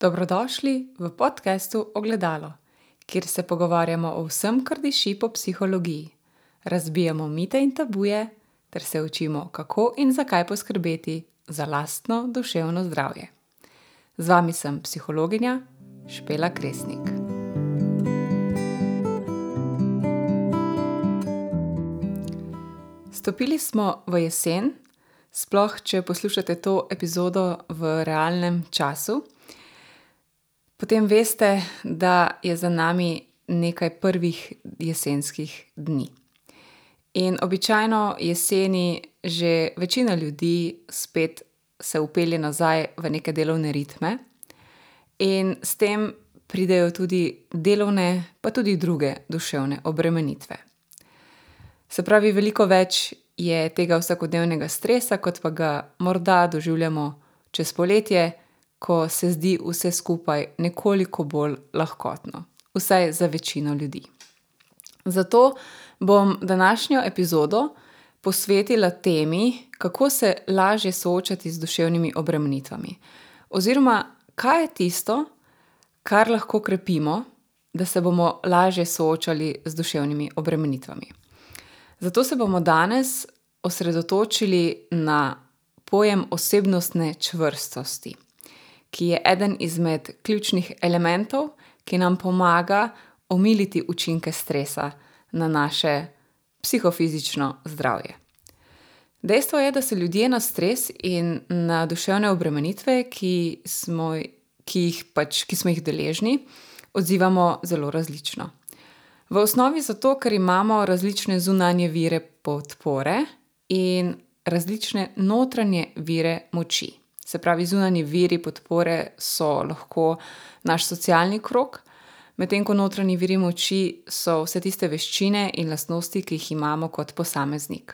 Dobrodošli v podkastu Ogledalo, kjer se pogovarjamo o vsem, kar diši po psihologiji. Razbijamo mite in tabuje, ter se učimo, kako in zakaj poskrbeti za lastno duševno zdravje. Z vami sem psihologinja Špela Kresnik. Stopili smo v jesen, sploh če poslušate to epizodo v realnem času potem veste, da je za nami nekaj prvih jesenskih dni. In običajno jeseni že večina ljudi spet se upelje nazaj v neke delovne ritme, in s tem pridejo tudi delovne, pa tudi druge duševne obremenitve. Se pravi, veliko več je tega vsakodnevnega stresa, kot pa ga morda doživljamo čez poletje ko se zdi vse skupaj nekoliko bolj lahkotno, vsaj za večino ljudi. Zato bom današnjo epizodo posvetila temi, kako se lažje soočati z duševnimi obremenitvami, oziroma kaj je tisto, kar lahko krepimo, da se bomo lažje soočali z duševnimi obremenitvami. Zato se bomo danes osredotočili na pojem osebnostne čvrstosti ki je eden izmed ključnih elementov, ki nam pomaga omiliti učinke stresa na naše psihofizično zdravje. Dejstvo je, da se ljudje na stres in na duševne obremenitve, ki smo, ki jih pač, ki smo jih deležni, odzivamo zelo različno. V osnovi zato, ker imamo različne zunanje vire podpore in različne notranje vire moči. Se pravi, zunanji viri podpore so lahko naš socialni krok, medtem ko notranji viri moči so vse tiste veščine in lastnosti, ki jih imamo kot posameznik.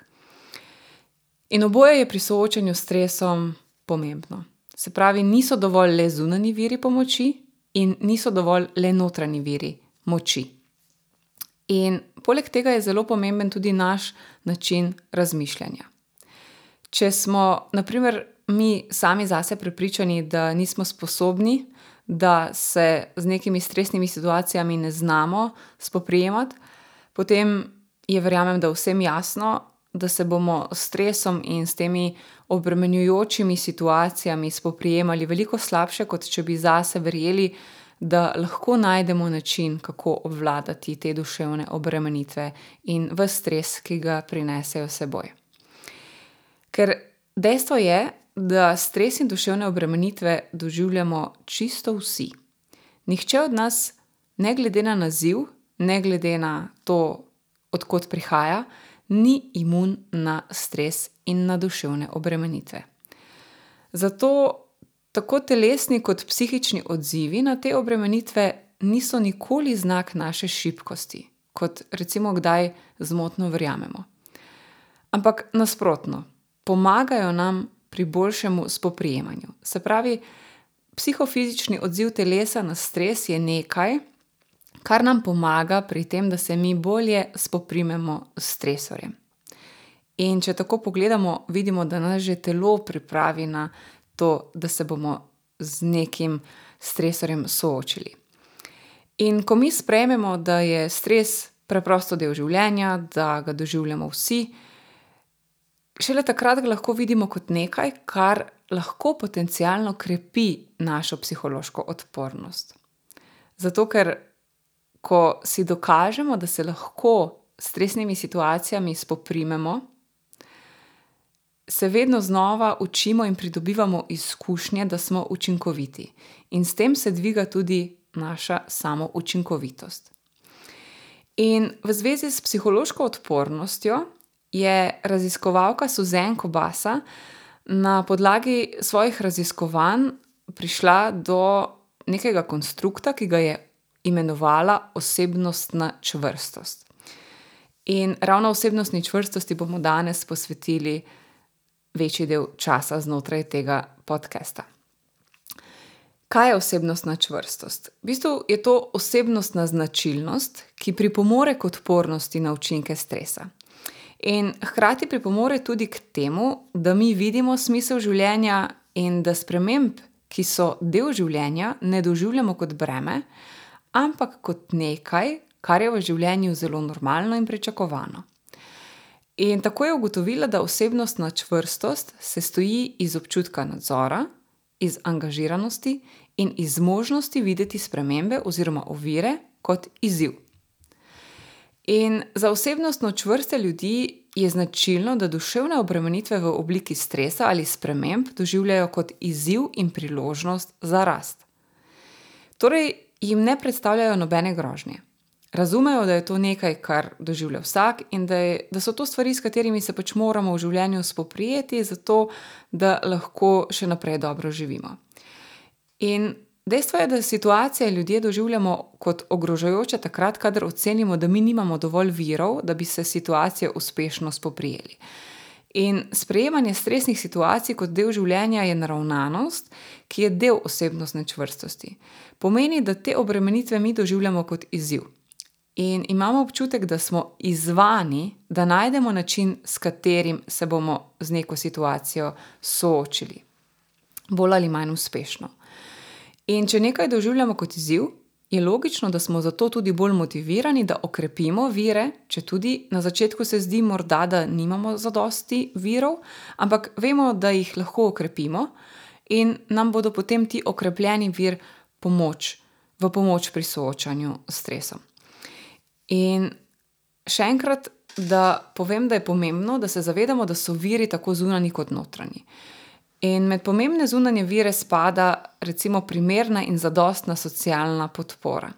In oboje je pri soočanju s stresom pomembno. Se pravi, niso dovolj le zunanji viri pomoči, in niso dovolj le notranji viri moči. In poleg tega je zelo pomemben tudi naš način razmišljanja. Če smo, na primer, mi sami zase prepričani, da nismo sposobni, da se z nekimi stresnimi situacijami ne znamo spoprijemati, potem je, verjamem, da vsem jasno, da se bomo s stresom in s temi obremenjujočimi situacijami spoprijemali veliko slabše, kot če bi zase verjeli, da lahko najdemo način, kako obvladati te duševne obremenitve in v stres, ki ga prinesejo seboj. Ker dejstvo je, da stres in duševne obremenitve doživljamo čisto vsi. Nihče od nas, ne glede na naziv, ne glede na to, odkot prihaja, ni imun na stres in na duševne obremenitve. Zato tako telesni kot psihični odzivi na te obremenitve niso nikoli znak naše šibkosti, kot recimo kdaj zmotno verjamemo. Ampak nasprotno, pomagajo nam pri boljšemu spoprijemanju. Se pravi, psihofizični odziv telesa na stres je nekaj, kar nam pomaga pri tem, da se mi bolje spoprimemo s stresorjem. In če tako pogledamo, vidimo, da nas že telo pripravi na to, da se bomo z nekim stresorjem soočili. In ko mi sprejmemo, da je stres preprosto del življenja, da ga doživljamo vsi, šele takrat ga lahko vidimo kot nekaj, kar lahko potencialno krepi našo psihološko odpornost. Zato, ker ko si dokažemo, da se lahko s stresnimi situacijami spoprimemo, se vedno znova učimo in pridobivamo izkušnje, da smo učinkoviti, in s tem se dviga tudi naša samoučinkovitost. In v zvezi s psihološko odpornostjo je raziskovalka Suzen Kobasa na podlagi svojih raziskovanj prišla do nekega konstrukta, ki ga je imenovala osebnostna čvrstost. In ravno osebnostni čvrstosti bomo danes posvetili večji del časa znotraj tega podcasta. Kaj je osebnostna čvrstost? V bistvu je to osebnostna značilnost, ki pripomore k odpornosti na učinke stresa. In hkrati pripomore tudi k temu, da mi vidimo smisel življenja in da sprememb, ki so del življenja, ne doživljamo kot breme, ampak kot nekaj, kar je v življenju zelo normalno in pričakovano. In tako je ugotovila, da osebnostna čvrstost se stoji iz občutka nadzora, iz angažiranosti in iz možnosti videti spremembe oziroma ovire kot izziv. In za osebnostno čvrste ljudi je značilno, da duševne obremenitve v obliki stresa ali sprememb doživljajo kot izziv in priložnost za rast. Torej, jim ne predstavljajo nobene grožnje. Razumejo, da je to nekaj, kar doživlja vsak, in da, je, da so to stvari, s katerimi se pač moramo v življenju spoprijeti, zato da lahko še naprej dobro živimo. In dejstvo je, da situacije ljudje doživljamo kot ogrožajoče, takrat, kadar ocenimo, da mi nimamo dovolj virov, da bi se situacije uspešno spoprijeli. In sprejemanje stresnih situacij kot del življenja je naravnanost, ki je del osebnostne čvrstosti. Pomeni, da te obremenitve mi doživljamo kot izziv. In imamo občutek, da smo izzvani, da najdemo način, s katerim se bomo z neko situacijo soočili, bolj ali manj uspešno. In če nekaj doživljamo kot izziv, je logično, da smo zato tudi bolj motivirani, da okrepimo vire, če tudi na začetku se zdi morda, da nimamo zadosti virov, ampak vemo, da jih lahko okrepimo in nam bodo potem ti okrepljeni vir pomoč, v pomoč pri soočanju s stresom. In še enkrat, da povem, da je pomembno, da se zavedamo, da so viri tako zunani kot notranji. In med pomembne zunanje vire spada recimo primerna in zadostna socialna podpora.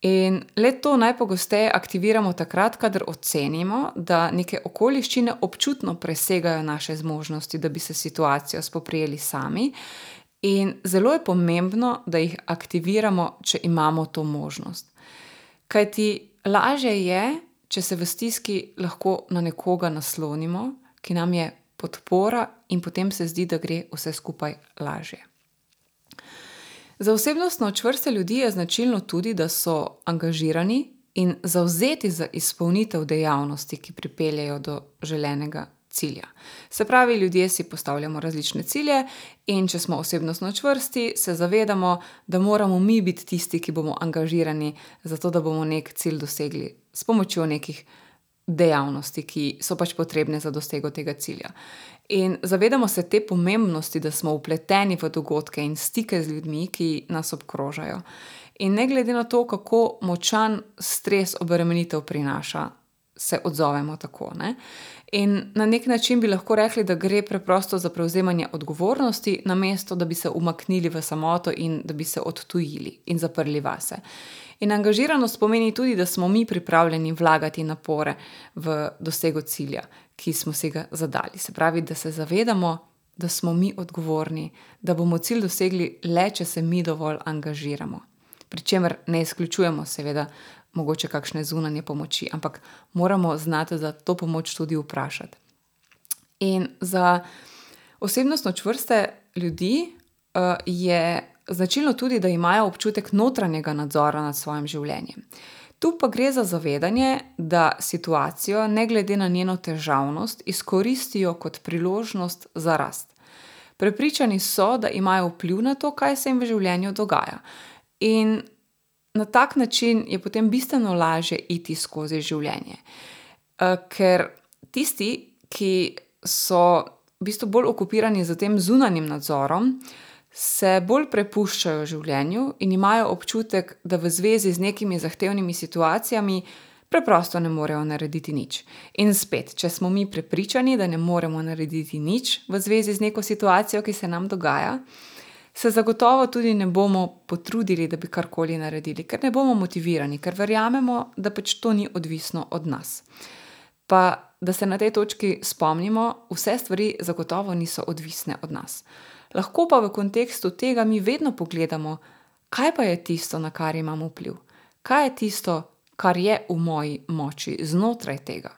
In le to najpogosteje aktiviramo takrat, kadar ocenimo, da neke okoliščine občutno presegajo naše zmožnosti, da bi se situacijo spoprijeli sami. In zelo je pomembno, da jih aktiviramo, če imamo to možnost. Kaj ti lažje je, če se v stiski lahko na nekoga naslonimo, ki nam je podpora, in potem se zdi, da gre vse skupaj lažje. Za osebnostno čvrste ljudi je značilno tudi, da so angažirani in zauzeti za izpolnitev dejavnosti, ki pripeljejo do želenega cilja. Se pravi, ljudje si postavljamo različne cilje, in če smo osebnostno čvrsti, se zavedamo, da moramo mi biti tisti, ki bomo angažirani, zato da bomo neki cilj dosegli s pomočjo nekih dejavnosti, ki so pač potrebne za dosego tega cilja. In zavedamo se te pomembnosti, da smo upleteni v dogodke in stike z ljudmi, ki nas obkrožajo. In ne glede na to, kako močan stres obremenitev prinaša, se odzovemo tako. Ne? In na nek način bi lahko rekli, da gre preprosto za prevzemanje odgovornosti, namesto da bi se umaknili v samoto in da bi se odtujili in zaprli vase. In angažiranost pomeni tudi, da smo mi pripravljeni vlagati napore v dosego cilja, ki smo si ga zadali. Se pravi, da se zavedamo, da smo mi odgovorni, da bomo cilj dosegli le, če se mi dovolj angažiramo. Pričemer ne izključujemo, seveda, mogoče kakšne zunanje pomoči, ampak moramo znati za to pomoč tudi vprašati. In za osebnostno čvrste ljudi uh, je značilno tudi, da imajo občutek notranjega nadzora nad svojim življenjem. Tu pa gre za zavedanje, da situacijo, ne glede na njeno težavnost, izkoristijo kot priložnost za rast. Prepričani so, da imajo vpliv na to, kaj se jim v življenju dogaja. In na tak način je potem bistveno lažje iti skozi življenje. Eh, ker tisti, ki so v bistvu bolj okupirani z tem zunanjim nadzorom, se bolj prepuščajo življenju in imajo občutek, da v zvezi z nekimi zahtevnimi situacijami preprosto ne morejo narediti nič. In spet, če smo mi prepričani, da ne moremo narediti nič v zvezi z neko situacijo, ki se nam dogaja se zagotovo tudi ne bomo potrudili, da bi karkoli naredili, ker ne bomo motivirani, ker verjamemo, da pač to ni odvisno od nas. Pa da se na tej točki spomnimo, vse stvari zagotovo niso odvisne od nas. Lahko pa v kontekstu tega mi vedno pogledamo, kaj pa je tisto, na kar imamo vpliv, kaj je tisto, kar je v moji moči znotraj tega.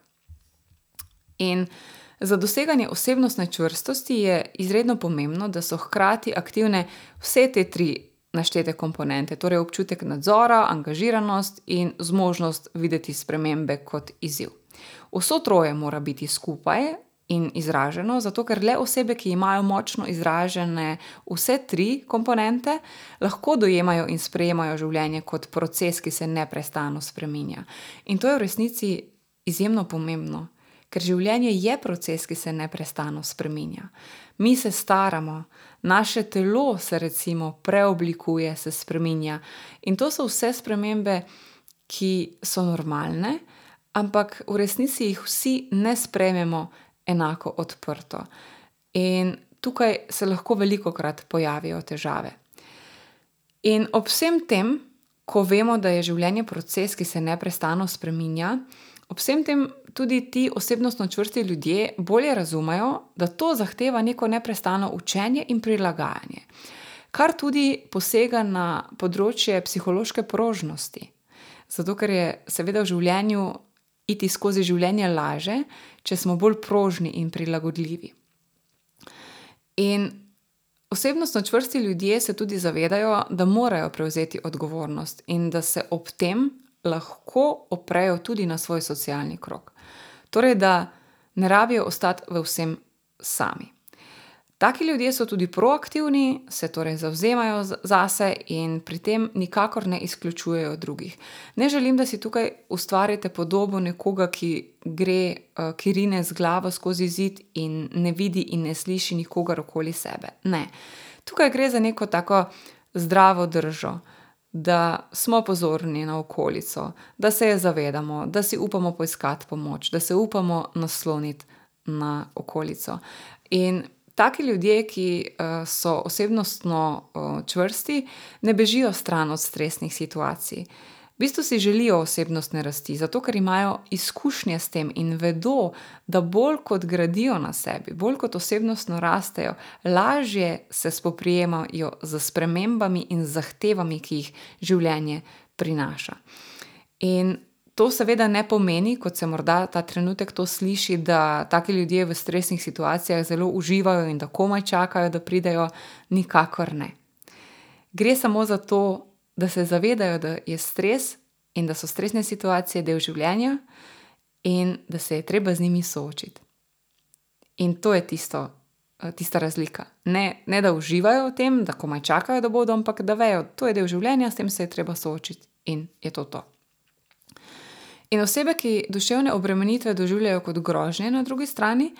In Za doseganje osebnostne čvrstosti je izredno pomembno, da so hkrati aktivne vse te tri naštete komponente, torej občutek nadzora, angažiranost in zmožnost videti spremembe kot izziv. Vso troje mora biti skupaj, in izraženo, zato ker le osebe, ki imajo močno izražene vse tri komponente, lahko dojemajo in sprejemajo življenje kot proces, ki se neustano spreminja. In to je v resnici izjemno pomembno, ker življenje je proces, ki se neustano spreminja. Mi se staramo, naše telo se recimo preoblikuje, se spreminja. In to so vse spremembe, ki so normalne, ampak v resnici jih vsi ne sprejmemo enako odprto. In tukaj se lahko veliko krat pojavijo težave. In ob vsem tem, ko vemo, da je življenje proces, ki se neustano spreminja, ob vsem tem tudi ti osebnostno čvrsti ljudje bolje razumejo, da to zahteva neko neustano učenje in prilagajanje, kar tudi posega na področje psihološke prožnosti. Zato, ker je seveda v življenju iti skozi življenje lažje, če smo bolj prožni in prilagodljivi. In osebnostno čvrsti ljudje se tudi zavedajo, da morajo prevzeti odgovornost in da se ob tem lahko oprejo tudi na svoj socialni krog. Torej, da ne rabijo ostati v vsem sami. Taki ljudje so tudi proaktivni, se torej zavzemajo zase in pri tem nikakor ne izključujejo drugih. Ne želim, da si tukaj ustvarite podobo nekoga, ki gre, ki rine z glavo skozi zid in ne vidi in ne sliši nikogar okoli sebe. Ne. Tukaj gre za neko tako zdravo držo, da smo pozorni na okolico, da se je zavedamo, da si upamo poiskati pomoč, da se upamo nasloniti na okolico. In taki ljudje, ki so osebnostno čvrsti, ne bežijo stran od stresnih situacij. V bistvu si želijo osebnostne rasti, zato ker imajo izkušnje s tem in vedo, da bolj kot gradijo na sebi, bolj kot osebnostno rastejo, lažje se spoprijemajo s spremembami in zahtevami, ki jih življenje prinaša. In to seveda ne pomeni, kot se morda ta trenutek to sliši, da taki ljudje v stresnih situacijah zelo uživajo in da komaj čakajo, da pridejo. Nikakor ne. Gre samo za to, da se zavedajo, da je stres in da so stresne situacije del življenja in da se je treba z njimi soočiti. In to je tisto, tista razlika. Ne, ne da uživajo v tem, da komaj čakajo, da bodo, ampak da vejo, to je del življenja, s tem se je treba soočiti in je to to. In osebe, ki duševne obremenitve doživljajo kot grožnje na drugi strani,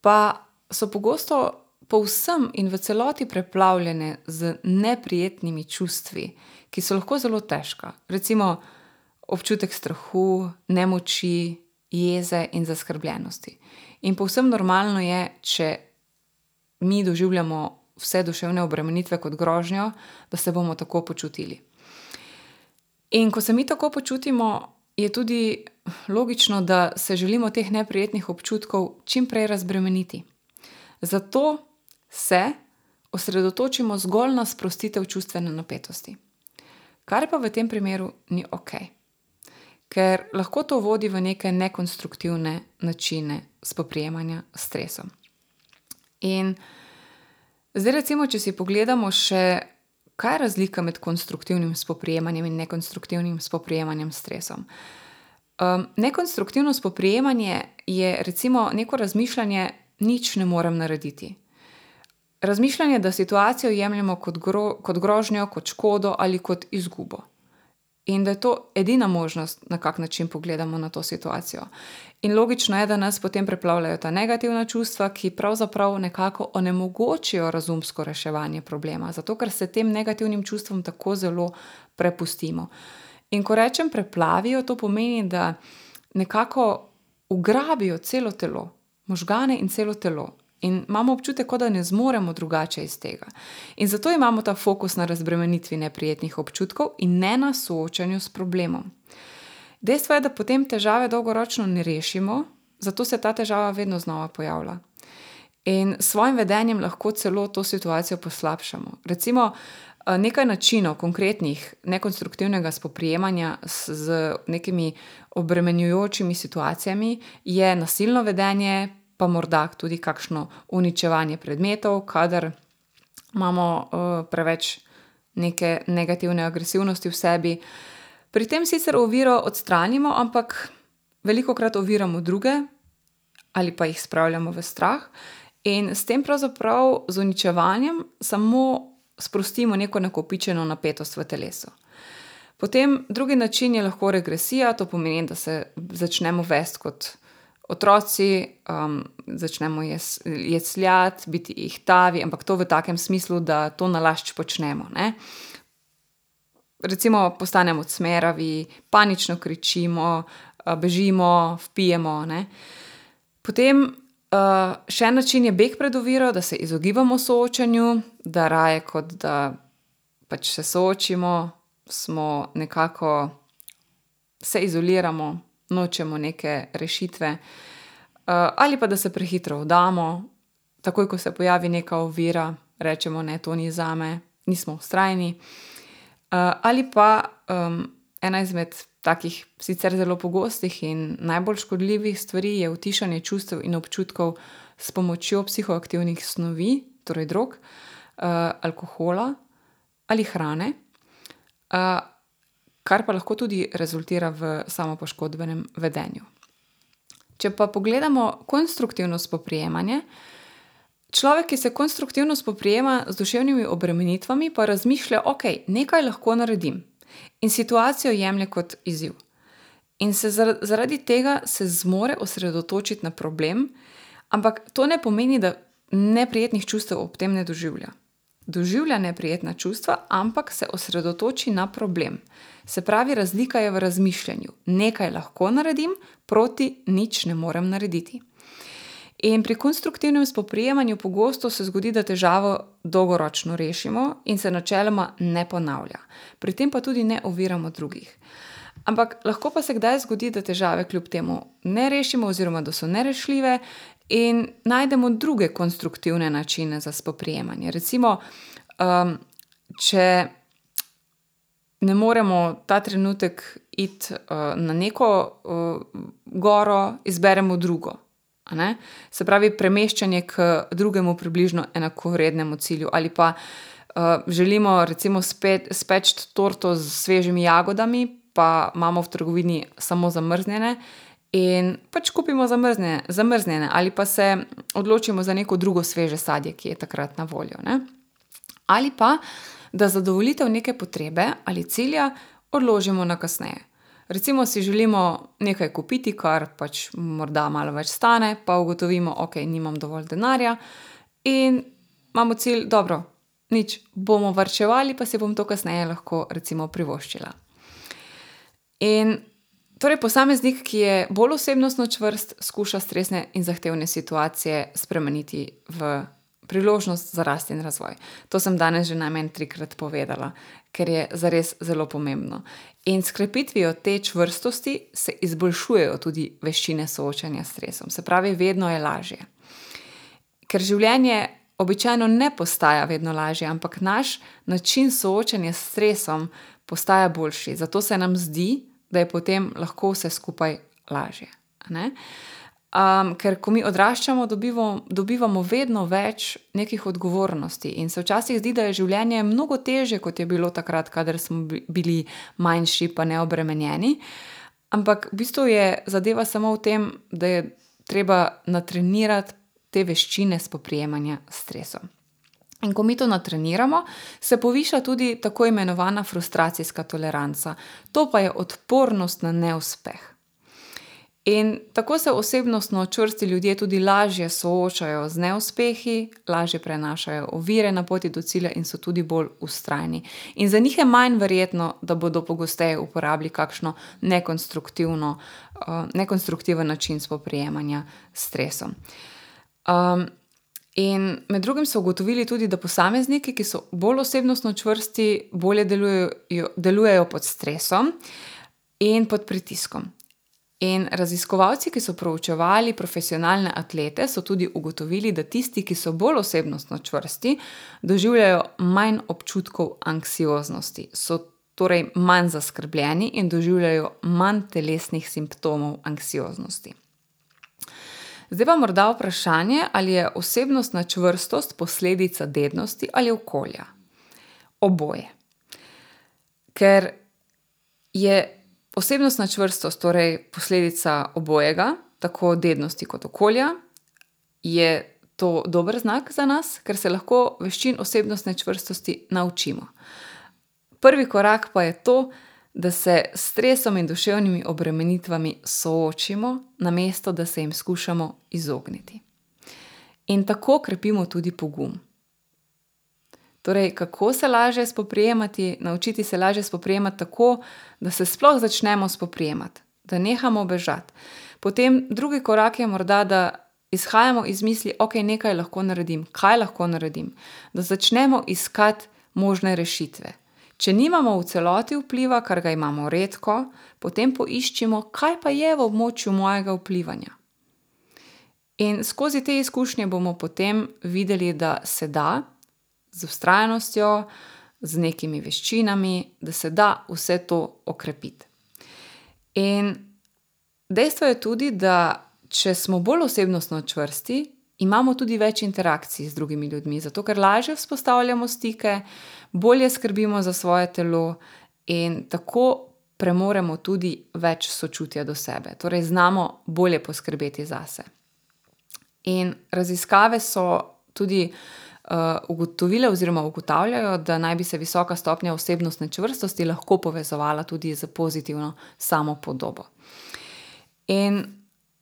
pa so pogosto povsem in v celoti preplavljene z neprijetnimi čustvi, ki so lahko zelo težka. Recimo občutek strahu, nemoči, jeze in zaskrbljenosti. In povsem normalno je, če mi doživljamo vse duševne obremenitve kot grožnjo, da se bomo tako počutili. In ko se mi tako počutimo, je tudi logično, da se želimo teh neprijetnih občutkov čim prej razbremeniti. Zato se osredotočimo zgolj na sprostitev čustvene napetosti. Kar pa v tem primeru ni okej. Ker lahko to vodi v neke nekonstruktivne načine spoprijemanja s stresom. In zdaj recimo, če si pogledamo še, kaj je razlika med konstruktivnim spoprijemanjem in nekonstruktivnim spoprijemanjem s stresom. nekonstruktivno spoprijemanje je recimo neko razmišljanje: "Nič ne morem narediti." Razmišljanje, da situacijo jemljemo kot kot grožnjo, kot škodo ali kot izgubo. In da je to edina možnost, na kak način pogledamo na to situacijo. In logično je, da nas potem preplavljajo ta negativna čustva, ki pravzaprav nekako onemogočijo razumsko reševanje problema, zato ker se tem negativnim čustvom tako zelo prepustimo. In ko rečem preplavijo, to pomeni, da nekako ugrabijo celo telo, možgane in celo telo. In imamo občutek, da ne zmoremo drugače iz tega. In zato imamo ta fokus na razbremenitvi neprijetnih občutkov in ne na soočanju s problemom. Dejstvo je, da potem težave dolgoročno ne rešimo, zato se ta težava vedno znova pojavlja. In s svojim vedenjem lahko celo to situacijo poslabšamo. Recimo, nekaj načinov, konkretnih, nekonstruktivnega spoprijemanja z nekimi obremenjujočimi situacijami je nasilno vedenje, pa morda tudi kakšno uničevanje predmetov, kadar imamo, preveč neke negativne agresivnosti v sebi. Pri tem sicer oviro odstranimo, ampak velikokrat oviramo druge ali pa jih spravljamo v strah. In s tem pravzaprav z uničevanjem samo sprostimo neko nakopičeno napetost v telesu. Potem drugi način je lahko regresija, to pomeni, da se začnemo vesti kot otroci, um, začnemo jecljati, biti ihtavi, ampak to v takem smislu, da to nalašč počnemo. Ne? Recimo, postanemo smeravi, panično kričimo, bežimo, vpijemo. Ne? Potem uh, še en način je beg pred oviro, da se izogibamo soočanju, da raje kot da pač se soočimo, smo nekako se izoliramo, nočemo neke rešitve, uh, ali pa da se prehitro vdamo, takoj ko se pojavi neka ovira, rečemo: Ne, to ni za me, nismo ustrajni. Uh, ali pa um, ena izmed takih sicer zelo pogostih in najbolj škodljivih stvari je utišanje čustev in občutkov s pomočjo psihoaktivnih snovi, torej drog, uh, alkohola ali hrane. Uh, kar pa lahko tudi rezultira v samopoškodbenem vedenju. Če pa pogledamo konstruktivno spoprijemanje, človek, ki se konstruktivno spoprijema z duševnimi obremenitvami, pa razmišlja, ok, nekaj lahko naredim in situacijo jemlje kot izziv. In se zaradi tega se zmore osredotočiti na problem, ampak to ne pomeni, da neprijetnih čustev ob tem ne doživlja doživlja neprijetna čustva, ampak se osredotoči na problem. Se pravi, razlika je v razmišljanju. Nekaj lahko naredim, proti nič ne morem narediti. In pri konstruktivnem spoprijemanju pogosto se zgodi, da težavo dolgoročno rešimo in se načeloma ne ponavlja. Pri tem pa tudi ne oviramo drugih. Ampak lahko pa se kdaj zgodi, da težave kljub temu ne rešimo, oziroma da so nerešljive in najdemo druge konstruktivne načine za spoprijemanje. Recimo, um, če ne moremo ta trenutek iti uh, na neko uh, goro, izberemo drugo. Se pravi, premeščanje k drugemu, približno enakovrednemu cilju, ali pa uh, želimo, recimo, speči torto z svežimi jagodami, pa imamo v trgovini samo zamrznjene, in pač kupimo zamrznjene, zamrznjene ali pa se odločimo za neko drugo sveže sadje, ki je takrat na voljo. Ne? Ali pa da zadovoljitev neke potrebe ali cilja odložimo na kasneje. Recimo si želimo nekaj kupiti, kar pač morda malo več stane, pa ugotovimo, ok, nimam dovolj denarja in imamo cilj, dobro, nič bomo varčevali, pa si bom to kasneje lahko recimo privoščila. In Torej, posameznik, ki je bolj osebnostno čvrst, skuša stresne in zahtevne situacije spremeniti v priložnost za rast in razvoj. To sem danes že najmanj trikrat povedala, ker je zares zelo pomembno. In s krepitvijo te čvrstosti se izboljšujejo tudi veščine soočanja s stresom, se pravi, vedno je lažje. Ker življenje običajno ne postaja vedno lažje, ampak naš način soočanja s stresom postaja boljši. Zato se nam zdi, da je potem lahko vse skupaj lažje. Um, ker ko mi odraščamo, dobivamo, dobivamo vedno več nekih odgovornosti in se včasih zdi, da je življenje mnogo teže, kot je bilo takrat, kadar smo bili manjši, pa neobremenjeni. Ampak v bistvu je zadeva samo v tem, da je treba natrenirati te veščine spoprijemanja s stresom. In ko mi to natreniramo, se poviša tudi tako imenovana frustracijska toleranca, to pa je odpornost na neuspeh. In tako se osebnostno čvrsti ljudje tudi lažje soočajo z neuspehi, lažje prenašajo ovire na poti do cilja in so tudi bolj ustrajni. In za njih je manj verjetno, da bodo pogosteje uporabili kakšno nekonstruktivno, uh, nekonstruktiven način spoprijemanja s stresom. Um, In med drugim so ugotovili tudi, da posamezniki, ki so bolj osebnostno čvrsti, bolje delujejo, delujejo pod stresom in pod pritiskom. In raziskovalci, ki so proučevali profesionalne atlete, so tudi ugotovili, da tisti, ki so bolj osebnostno čvrsti, doživljajo manj občutkov anksioznosti, so torej manj zaskrbljeni in doživljajo manj telesnih simptomov anksioznosti. Zdaj pa morda vprašanje, ali je osebnostna čvrstost posledica dednosti ali okolja. Oboje. Ker je osebnostna čvrstost torej posledica obojega, tako dednosti kot okolja, je to dober znak za nas, ker se lahko veščin osebnostne čvrstosti naučimo. Prvi korak pa je to, da se s stresom in duševnimi obremenitvami soočimo, namesto da se jim skušamo izogniti. In tako krepimo tudi pogum. Torej, kako se lažje spoprijemati, naučiti se lažje spoprijemati tako, da se sploh začnemo spoprijemati, da nehamo bežati. Potem drugi korak je morda, da izhajamo iz misli, ok, nekaj lahko naredim, kaj lahko naredim, da začnemo iskati možne rešitve. Če nimamo v celoti vpliva, kar ga imamo redko, potem poiščimo, kaj pa je v območju mojega vplivanja. In skozi te izkušnje bomo potem videli, da se da z vztrajnostjo, z nekimi veščinami, da se da vse to okrepiti. In dejstvo je tudi, da če smo bolj osebnostno čvrsti, imamo tudi več interakcij z drugimi ljudmi, zato ker lažje vzpostavljamo stike, bolje skrbimo za svoje telo in tako premoremo tudi več sočutja do sebe, torej znamo bolje poskrbeti zase. In raziskave so tudi uh, ugotovile, oziroma ugotavljajo, da naj bi se visoka stopnja osebnostne čvrstosti lahko povezovala tudi z pozitivno samopodobo. In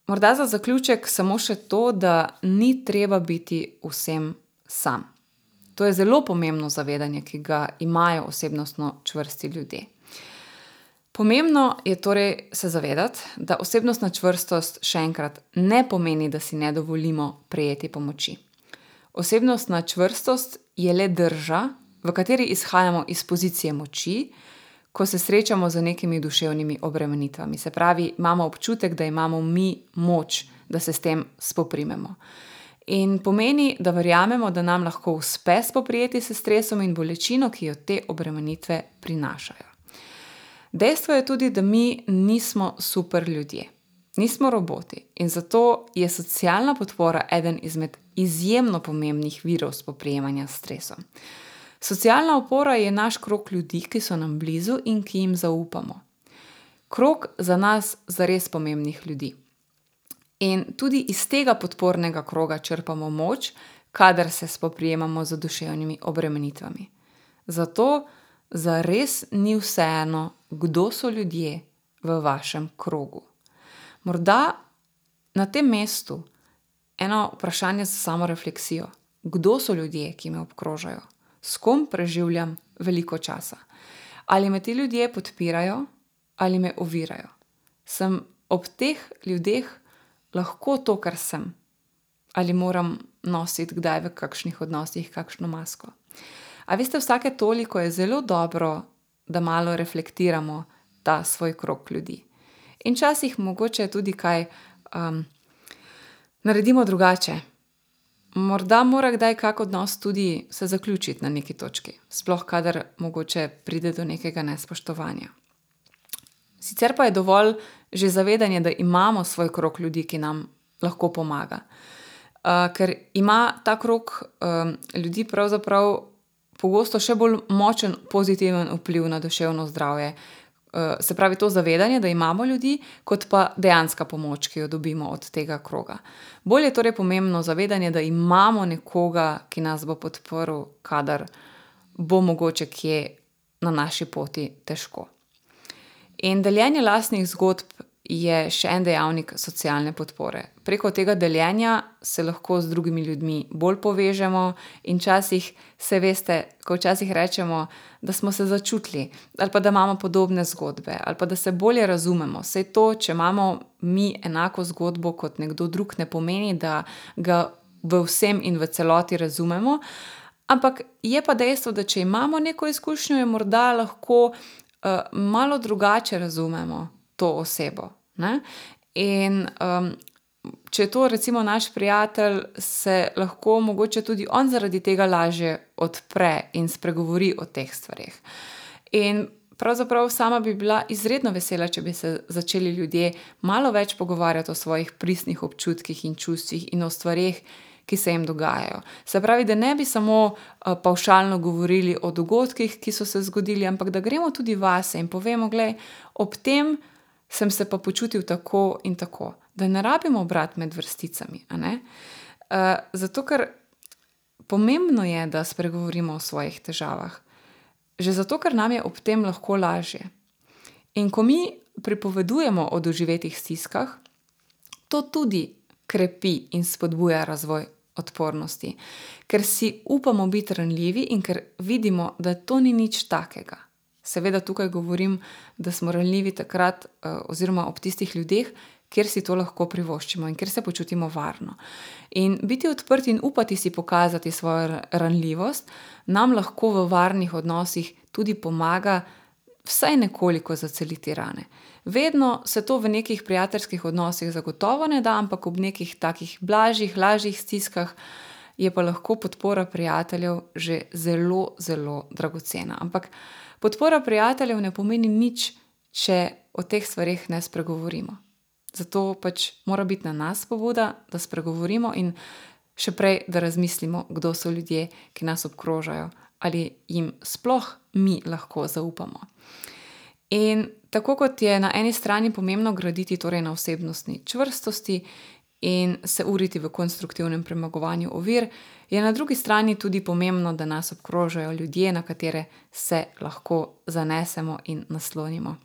Morda za zaključek samo še to, da ni treba biti vsem sam. To je zelo pomembno zavedanje, ki ga imajo osebnostno čvrsti ljudje. Pomembno je torej se zavedati, da osebnostna čvrstost še enkrat ne pomeni, da si ne dovolimo prejeti pomoči. Osebnostna čvrstost je le drža, v kateri izhajamo iz pozicije moči, ko se srečamo z nekimi duševnimi obremenitvami. Se pravi, imamo občutek, da imamo mi moč, da se s tem spoprimemo. In pomeni, da verjamemo, da nam lahko uspe spoprijeti se stresom in bolečino, ki jo te obremenitve prinašajo. Dejstvo je tudi, da mi nismo super ljudje, nismo roboti in zato je socialna podpora eden izmed izjemno pomembnih virov spoprijemanja s stresom. Socialna opora je naš krok ljudi, ki so nam blizu in ki jim zaupamo. Krok za nas zares pomembnih ljudi. In tudi iz tega podpornega kroga črpamo moč, kadar se spoprijemamo z duševnimi obremenitvami. Zato zares ni vseeno, kdo so ljudje v vašem krogu. Morda na tem mestu eno vprašanje za samo refleksijo: kdo so ljudje, ki me obkrožajo? s kom preživljam veliko časa. Ali me ti ljudje podpirajo ali me ovirajo. Sem ob teh ljudeh lahko to, kar sem, ali moram nositi kdaj v kakšnih odnosih kakšno masko. A veste, vsake toliko je zelo dobro, da malo reflektiramo ta svoj krok ljudi. In včasih mogoče tudi kaj um, naredimo drugače. Morda mora kdaj kak odnos tudi se zaključiti na neki točki, sploh kadar mogoče pride do nekega nespoštovanja. Sicer pa je dovolj že zavedanje, da imamo svoj krog ljudi, ki nam lahko pomaga. Uh, ker ima ta krog um, ljudi pravzaprav pogosto še bolj močen pozitiven vpliv na duševno zdravje, Eh, se pravi, to zavedanje, da imamo ljudi, kot pa dejanska pomoč, ki jo dobimo od tega kroga. Bolje je torej pomembno zavedanje, da imamo nekoga, ki nas bo podporil, kadar bo mogoče kje na naši poti težko. In deljenje lastnih zgodb je še en dejavnik socialne podpore. Preko tega deljenja se lahko z drugimi ljudmi bolj povežemo, in včasih se veste, ko včasih rečemo, da smo se začutili, ali pa da imamo podobne zgodbe, ali pa da se bolje razumemo. Vse to, če imamo mi enako zgodbo kot nekdo drug, ne pomeni, da ga v vsem in v celoti razumemo. Ampak je pa dejstvo, da če imamo neko izkušnjo, jo morda lahko uh, malo drugače razumemo to osebo. Ne? In um, če je to recimo naš prijatelj, se lahko mogoče tudi on zaradi tega lažje odpre in spregovori o teh stvarih. In pravzaprav sama bi bila izredno vesela, če bi se začeli ljudje malo več pogovarjati o svojih pristnih občutkih in čustvih in o stvarih. Ki se jim dogajajo. Se pravi, da ne bi samo uh, pavšalno govorili o dogodkih, ki so se zgodili, ampak da gremo tudi vase in povemo, da ob tem sem se pa počutil tako in tako. da ne rabimo brati med vrsticami. Uh, zato, ker pomembno je, da spregovorimo o svojih težavah. Že zato, ker nam je ob tem lahko lažje. In ko mi pripovedujemo o doživetih stiskah, to tudi krepi in spodbuja razvoj odpornosti, ker si upamo biti ranljivi in ker vidimo, da to ni nič takega. Seveda tukaj govorim, da smo ranljivi takrat, eh, oziroma ob tistih ljudeh, kjer si to lahko privoščimo in kjer se počutimo varno. In biti odprt in upati si pokazati svojo ranljivost nam lahko v varnih odnosih tudi pomaga vsaj nekoliko zaceliti rane. Vedno se to v nekih prijateljskih odnosih zagotovo ne da, ampak ob nekih takih blažjih, lažjih stiskah je pa lahko podpora prijateljev že zelo, zelo dragocena. Ampak podpora prijateljev ne pomeni nič, če o teh stvarih ne spregovorimo. Zato pač mora biti na nas pobuda, da spregovorimo in še prej, da razmislimo, kdo so ljudje, ki nas obkrožajo, ali jim sploh mi lahko zaupamo. In tako kot je na eni strani pomembno graditi torej na osebnostni čvrstosti in se uriti v konstruktivnem premagovanju ovir, je na drugi strani tudi pomembno, da nas obkrožajo ljudje, na katere se lahko zanesemo in naslonimo.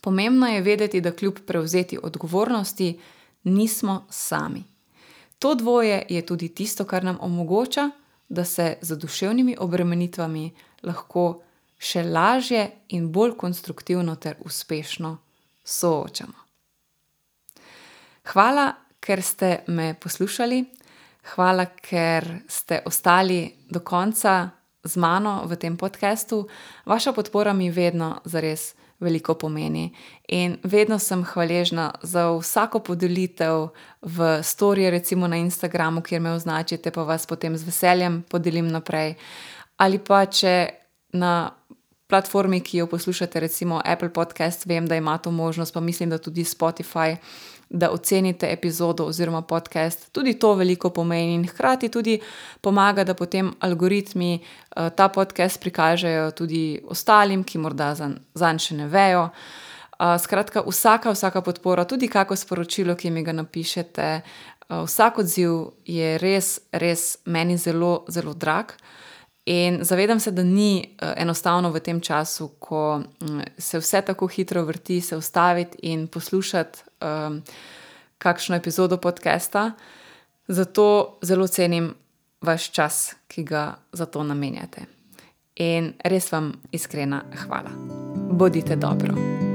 Pomembno je vedeti, da kljub prevzeti odgovornosti nismo sami. To dvoje je tudi tisto, kar nam omogoča, da se z duševnimi obremenitvami lahko še lažje in bolj konstruktivno ter uspešno soočamo. Hvala, ker ste me poslušali, hvala, ker ste ostali do konca z mano v tem podkastu. Vaša podpora mi vedno zares veliko pomeni in vedno sem hvaležna za vsako podelitev v storje, recimo na Instagramu, kjer me označite, pa vas potem z veseljem podelim naprej. Ali pa če na platformi, ki jo poslušate, recimo Apple Podcast, vem, da ima to možnost, pa mislim, da tudi Spotify, da ocenite epizodo oziroma podcast. Tudi to veliko pomeni in hkrati tudi pomaga, da potem algoritmi uh, ta podcast prikažejo tudi ostalim, ki morda zanj še ne vejo. Uh, skratka, vsaka, vsaka podpora, tudi kako sporočilo, ki mi ga napišete, uh, vsak odziv je res, res meni zelo, zelo drag. In zavedam se, da ni uh, enostavno v tem času, ko um, se vse tako hitro vrti, se ustaviti in poslušati um, kakšno epizodo podcasta. Zato zelo cenim vaš čas, ki ga za to namenjate. In res vam iskrena hvala. Bodite dobro.